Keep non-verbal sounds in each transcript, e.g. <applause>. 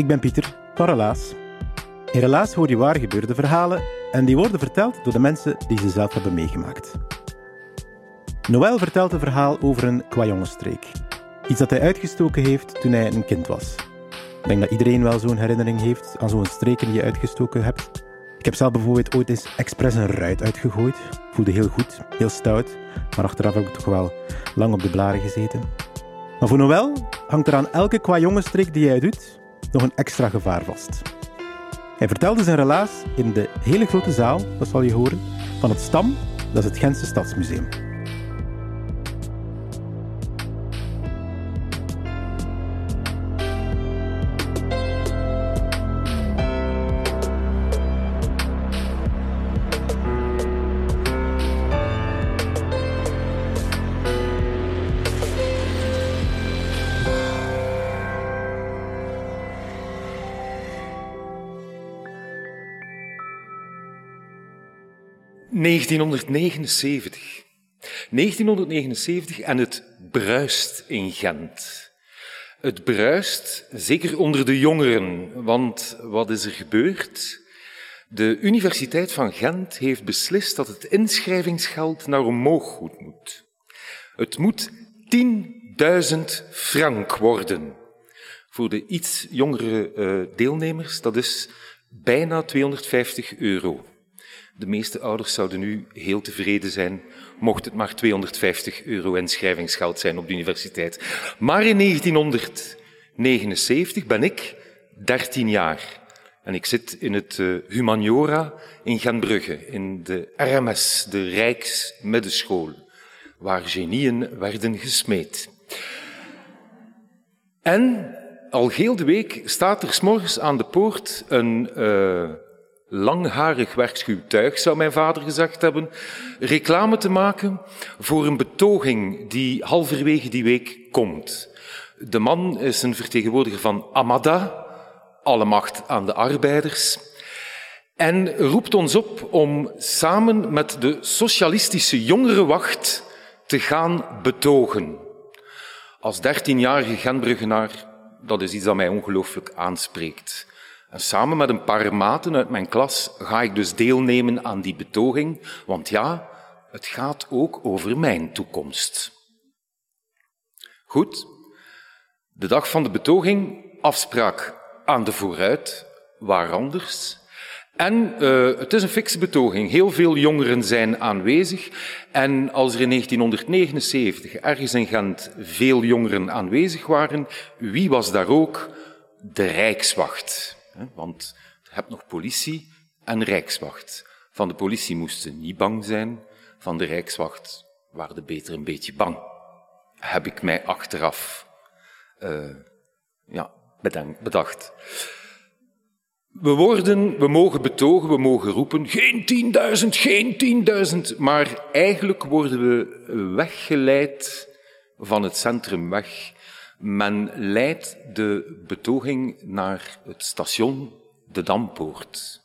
Ik ben Pieter van Relaas. In Relaas hoor je waar gebeurde verhalen en die worden verteld door de mensen die ze zelf hebben meegemaakt. Noël vertelt een verhaal over een kwajongensstreek. Iets dat hij uitgestoken heeft toen hij een kind was. Ik denk dat iedereen wel zo'n herinnering heeft aan zo'n streken die je uitgestoken hebt. Ik heb zelf bijvoorbeeld ooit eens expres een ruit uitgegooid. Voelde heel goed, heel stout, maar achteraf heb ik toch wel lang op de blaren gezeten. Maar voor Noël hangt er aan elke kwajongensstreek die hij doet nog een extra gevaar vast. Hij vertelde zijn relaas in de hele grote zaal, dat zal je horen, van het Stam, dat is het Gentse Stadsmuseum. ...1979. 1979 en het bruist in Gent. Het bruist, zeker onder de jongeren, want wat is er gebeurd? De Universiteit van Gent heeft beslist dat het inschrijvingsgeld naar omhoog goed moet. Het moet 10.000 frank worden. Voor de iets jongere eh, deelnemers, dat is bijna 250 euro. De meeste ouders zouden nu heel tevreden zijn, mocht het maar 250 euro inschrijvingsgeld zijn op de universiteit. Maar in 1979 ben ik 13 jaar. En ik zit in het eh, Humaniora in Gentbrugge, in de RMS, de Rijksmiddenschool, waar genieën werden gesmeed. En al heel de week staat er s'morgens aan de poort een eh, langharig werkschuw tuig, zou mijn vader gezegd hebben, reclame te maken voor een betoging die halverwege die week komt. De man is een vertegenwoordiger van Amada, alle macht aan de arbeiders, en roept ons op om samen met de socialistische jongerenwacht te gaan betogen. Als dertienjarige Gentbruggenaar, dat is iets dat mij ongelooflijk aanspreekt. En samen met een paar maten uit mijn klas ga ik dus deelnemen aan die betoging, want ja, het gaat ook over mijn toekomst. Goed, de dag van de betoging, afspraak aan de vooruit, waar anders. En uh, het is een fikse betoging. Heel veel jongeren zijn aanwezig. En als er in 1979 ergens in Gent veel jongeren aanwezig waren, wie was daar ook? De Rijkswacht. Want je hebt nog politie en Rijkswacht. Van de politie moesten niet bang zijn, van de Rijkswacht waren de beter een beetje bang. Heb ik mij achteraf uh, ja, bedacht. We worden, we mogen betogen, we mogen roepen, geen 10.000, geen 10.000, maar eigenlijk worden we weggeleid van het centrum weg. Men leidt de betoging naar het station De Dampoort,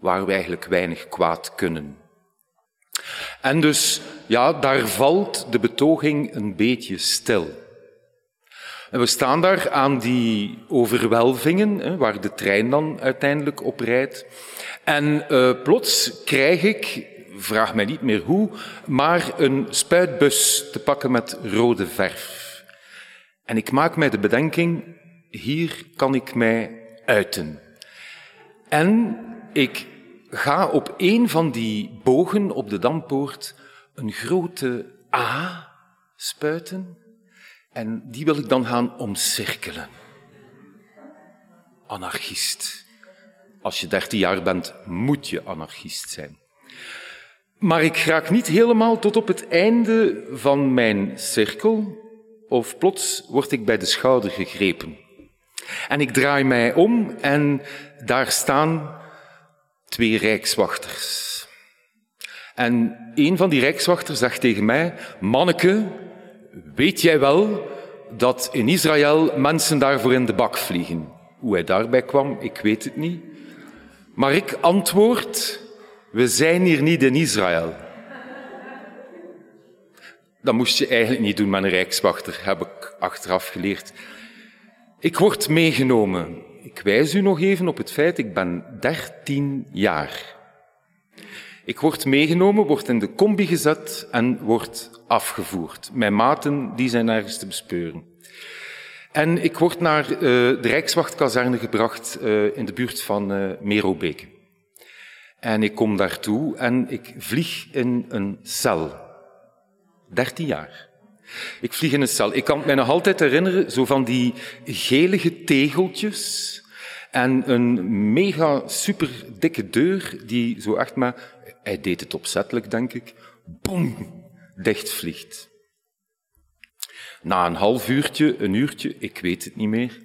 waar we eigenlijk weinig kwaad kunnen. En dus, ja, daar valt de betoging een beetje stil. We staan daar aan die overwelvingen, waar de trein dan uiteindelijk op rijdt. En uh, plots krijg ik, vraag mij niet meer hoe, maar een spuitbus te pakken met rode verf. En ik maak mij de bedenking, hier kan ik mij uiten. En ik ga op een van die bogen op de dampoort een grote A spuiten en die wil ik dan gaan omcirkelen. Anarchist. Als je dertien jaar bent, moet je anarchist zijn. Maar ik raak niet helemaal tot op het einde van mijn cirkel, of plots word ik bij de schouder gegrepen. En ik draai mij om en daar staan twee rijkswachters. En een van die rijkswachters zegt tegen mij, manneke, weet jij wel dat in Israël mensen daarvoor in de bak vliegen? Hoe hij daarbij kwam, ik weet het niet. Maar ik antwoord, we zijn hier niet in Israël. Dat moest je eigenlijk niet doen met een rijkswachter, heb ik achteraf geleerd. Ik word meegenomen. Ik wijs u nog even op het feit, ik ben dertien jaar. Ik word meegenomen, word in de combi gezet en word afgevoerd. Mijn maten die zijn ergens te bespeuren. En ik word naar uh, de Rijkswachtkazerne gebracht uh, in de buurt van uh, Merobeke. En ik kom daartoe en ik vlieg in een cel. Dertien jaar. Ik vlieg in een cel. Ik kan me nog altijd herinneren, zo van die gelige tegeltjes en een mega super dikke deur die zo echt maar, hij deed het opzettelijk denk ik, boem, dichtvliegt. Na een half uurtje, een uurtje, ik weet het niet meer,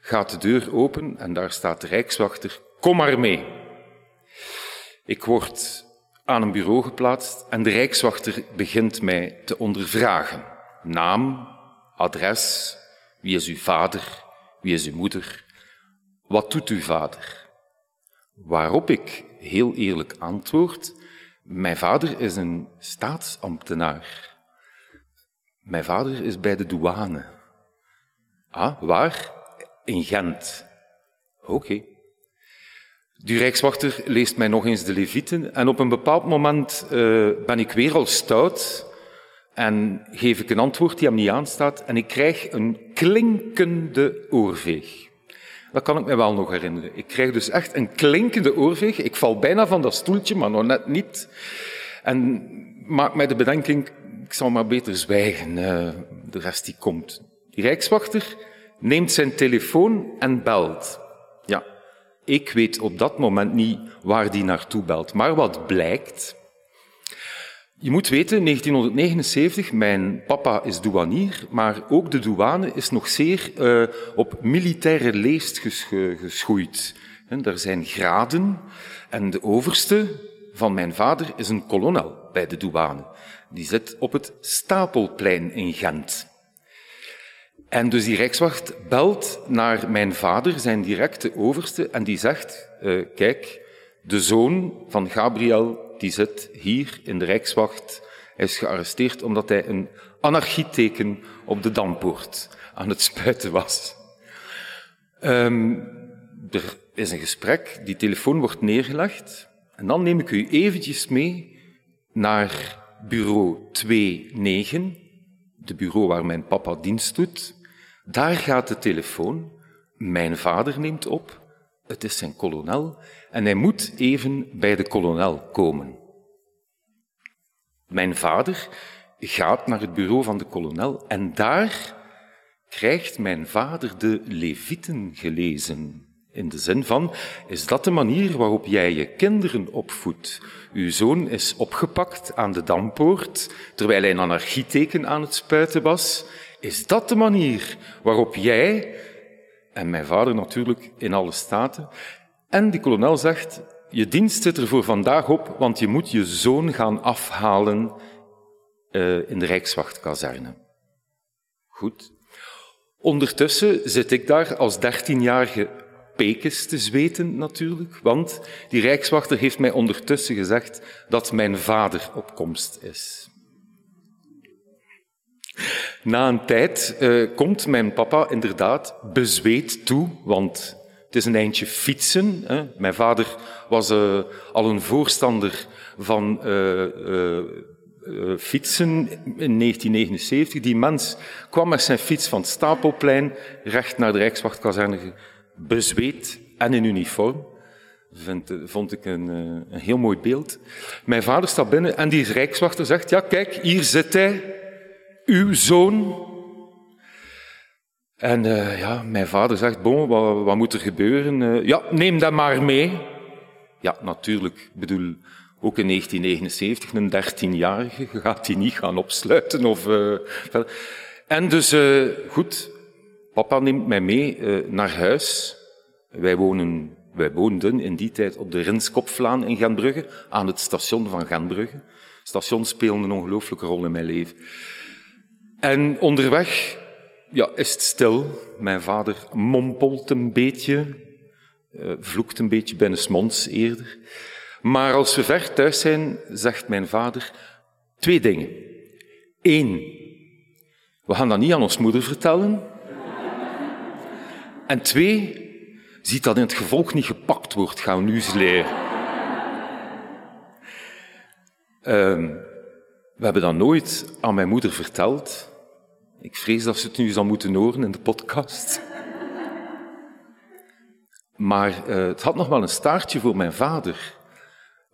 gaat de deur open en daar staat de rijkswachter, kom maar mee. Ik word aan een bureau geplaatst en de rijkswachter begint mij te ondervragen. Naam, adres, wie is uw vader, wie is uw moeder, wat doet uw vader? Waarop ik heel eerlijk antwoord, mijn vader is een staatsambtenaar. Mijn vader is bij de douane. Ah, waar? In Gent. Oké. Die rijkswachter leest mij nog eens de levieten en op een bepaald moment uh, ben ik weer al stout en geef ik een antwoord die hem niet aanstaat en ik krijg een klinkende oorveeg. Dat kan ik me wel nog herinneren. Ik krijg dus echt een klinkende oorveeg. Ik val bijna van dat stoeltje, maar nog net niet. En maak mij de bedenking, ik zal maar beter zwijgen. Uh, de rest die komt. Die rijkswachter neemt zijn telefoon en belt. Ik weet op dat moment niet waar die naartoe belt. Maar wat blijkt, je moet weten, 1979, mijn papa is douanier, maar ook de douane is nog zeer uh, op militaire leest geschoeid. En er zijn graden en de overste van mijn vader is een kolonel bij de douane. Die zit op het Stapelplein in Gent. En dus die rijkswacht belt naar mijn vader, zijn directe overste, en die zegt, uh, kijk, de zoon van Gabriel die zit hier in de Rijkswacht. Hij is gearresteerd omdat hij een anarchieteken op de Dampoort aan het spuiten was. Um, er is een gesprek, die telefoon wordt neergelegd. En dan neem ik u eventjes mee naar bureau 29, de bureau waar mijn papa dienst doet. Daar gaat de telefoon. Mijn vader neemt op. Het is zijn kolonel en hij moet even bij de kolonel komen. Mijn vader gaat naar het bureau van de kolonel en daar krijgt mijn vader de Levieten gelezen. In de zin van, is dat de manier waarop jij je kinderen opvoedt? Uw zoon is opgepakt aan de dampoort, terwijl hij een anarchieteken aan het spuiten was. Is dat de manier waarop jij, en mijn vader natuurlijk in alle staten, en die kolonel zegt, je dienst zit er voor vandaag op, want je moet je zoon gaan afhalen uh, in de Rijkswachtkazerne. Goed. Ondertussen zit ik daar als dertienjarige pekes te zweten natuurlijk, want die rijkswachter heeft mij ondertussen gezegd dat mijn vader op komst is. Na een tijd uh, komt mijn papa inderdaad bezweet toe, want het is een eindje fietsen. Hè. Mijn vader was uh, al een voorstander van uh, fietsen in 1979. Die mens kwam met zijn fiets van het Stapelplein recht naar de Rijkswachtkazerne, bezweet en in uniform. Vind, vond ik een, een, heel mooi beeld. Mijn vader staat binnen en die rijkswachter zegt, ja kijk, hier zit hij, uw zoon. En uh, ja, mijn vader zegt, bon, wat, wat moet er gebeuren? Uh, ja, neem dat maar mee. Ja, natuurlijk. Ik bedoel, ook in 1979, een dertienjarige <laughs> gaat hij niet gaan opsluiten. Of, uh, en dus, goed, papa neemt mij mee naar huis. Wij wonen wij woonden in die tijd op de Rinskopflaan in Genbrugge, aan het station van Genbrugge. Stations spelen een ongelooflijke rol in mijn leven. En onderweg ja, is het stil. Mijn vader mompelt een beetje, uh, vloekt een beetje binnensmonds eerder. Maar als we ver thuis zijn, zegt mijn vader twee dingen. Eén, we gaan dat niet aan ons moeder vertellen. En twee, ziet dat in het gevolg niet gepakt wordt, gaan we nu eens leren. Um, we hebben dat nooit aan mijn moeder verteld. Ik vrees dat ze het nu zal moeten horen in de podcast. Maar uh, het had nog wel een staartje voor mijn vader.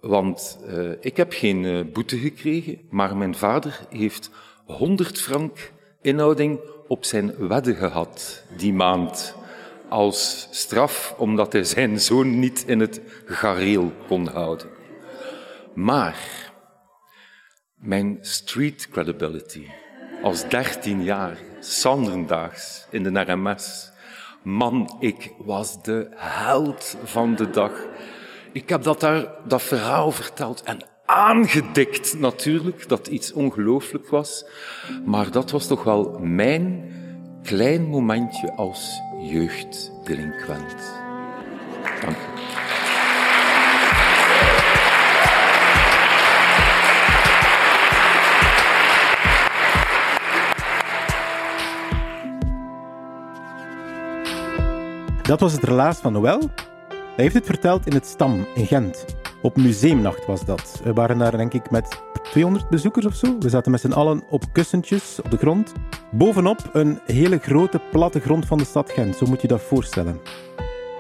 Want uh, ik heb geen uh, boete gekregen, maar mijn vader heeft 100 frank inhouding op zijn wedden gehad die maand als straf omdat hij zijn zoon niet in het gareel kon houden. Maar mijn street credibility als dertien jaar, Sanderdaags in de RMS. Man, ik was de held van de dag. Ik heb dat daar, dat verhaal verteld en aangedikt natuurlijk, dat iets ongelooflijk was. Maar dat was toch wel mijn klein momentje als jeugddelinquent. Dank u. Dat was het relaas van Noël. Hij heeft het verteld in het Stam in Gent. Op museumnacht was dat. We waren daar denk ik met 200 bezoekers of zo. We zaten met z'n allen op kussentjes op de grond. Bovenop een hele grote platte grond van de stad Gent. Zo moet je dat voorstellen.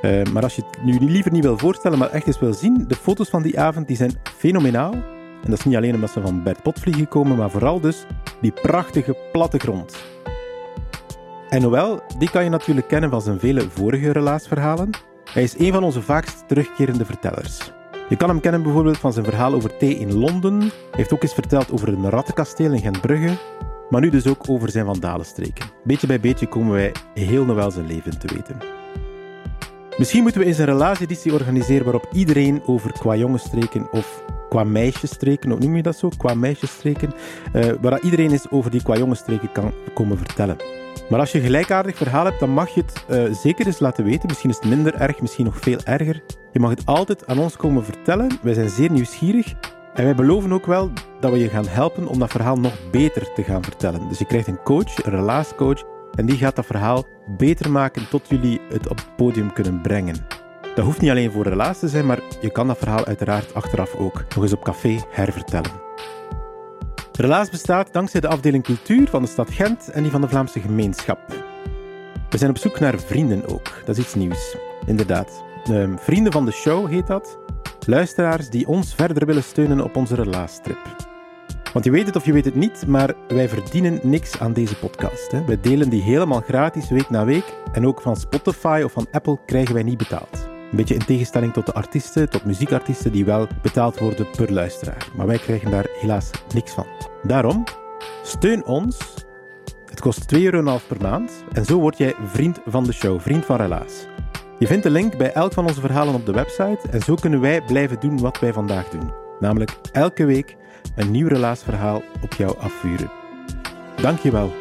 Uh, maar als je het nu liever niet wil voorstellen, maar echt eens wil zien, de foto's van die avond die zijn fenomenaal. En dat is niet alleen omdat ze van Bert Potvliegen komen, maar vooral dus die prachtige platte grond. En Noël, die kan je natuurlijk kennen van zijn vele vorige relaasverhalen. Hij is een van onze vaakst terugkerende vertellers. Je kan hem kennen bijvoorbeeld van zijn verhaal over thee in Londen. Hij heeft ook eens verteld over een rattenkasteel in Gentbrugge. Maar nu dus ook over zijn vandalenstreken. Beetje bij beetje komen wij heel Noël zijn leven te weten. Misschien moeten we eens een relaaseditie organiseren waarop iedereen over qua jongensstreken of qua meisjesstreken, hoe noem je dat zo? Qua meisjesstreken, uh, waar iedereen eens over die qua jongensstreken kan komen vertellen. Maar als je een gelijkaardig verhaal hebt, dan mag je het uh, zeker eens laten weten. Misschien is het minder erg, misschien nog veel erger. Je mag het altijd aan ons komen vertellen. Wij zijn zeer nieuwsgierig. En wij beloven ook wel dat we je gaan helpen om dat verhaal nog beter te gaan vertellen. Dus je krijgt een coach, een relaascoach, en die gaat dat verhaal beter maken tot jullie het op het podium kunnen brengen. Dat hoeft niet alleen voor relaas te zijn, maar je kan dat verhaal uiteraard achteraf ook nog eens op café hervertellen. Relaas bestaat dankzij de afdeling cultuur van de stad Gent en die van de Vlaamse gemeenschap. We zijn op zoek naar vrienden ook. Dat is iets nieuws. Inderdaad. Um, vrienden van de show heet dat. Luisteraars die ons verder willen steunen op onze relaastrip. Want je weet het of je weet het niet, maar wij verdienen niks aan deze podcast. Wij delen die helemaal gratis week na week. En ook van Spotify of van Apple krijgen wij niet betaald. Een beetje in tegenstelling tot de artiesten, tot muziekartiesten die wel betaald worden per luisteraar. Maar wij krijgen daar helaas niks van. Daarom, steun ons. Het kost 2,5 euro per maand. En zo word jij vriend van de show, vriend van Relaas. Je vindt de link bij elk van onze verhalen op de website. En zo kunnen wij blijven doen wat wij vandaag doen. Namelijk elke week een nieuw relaasverhaal op jou afvuren. Dankjewel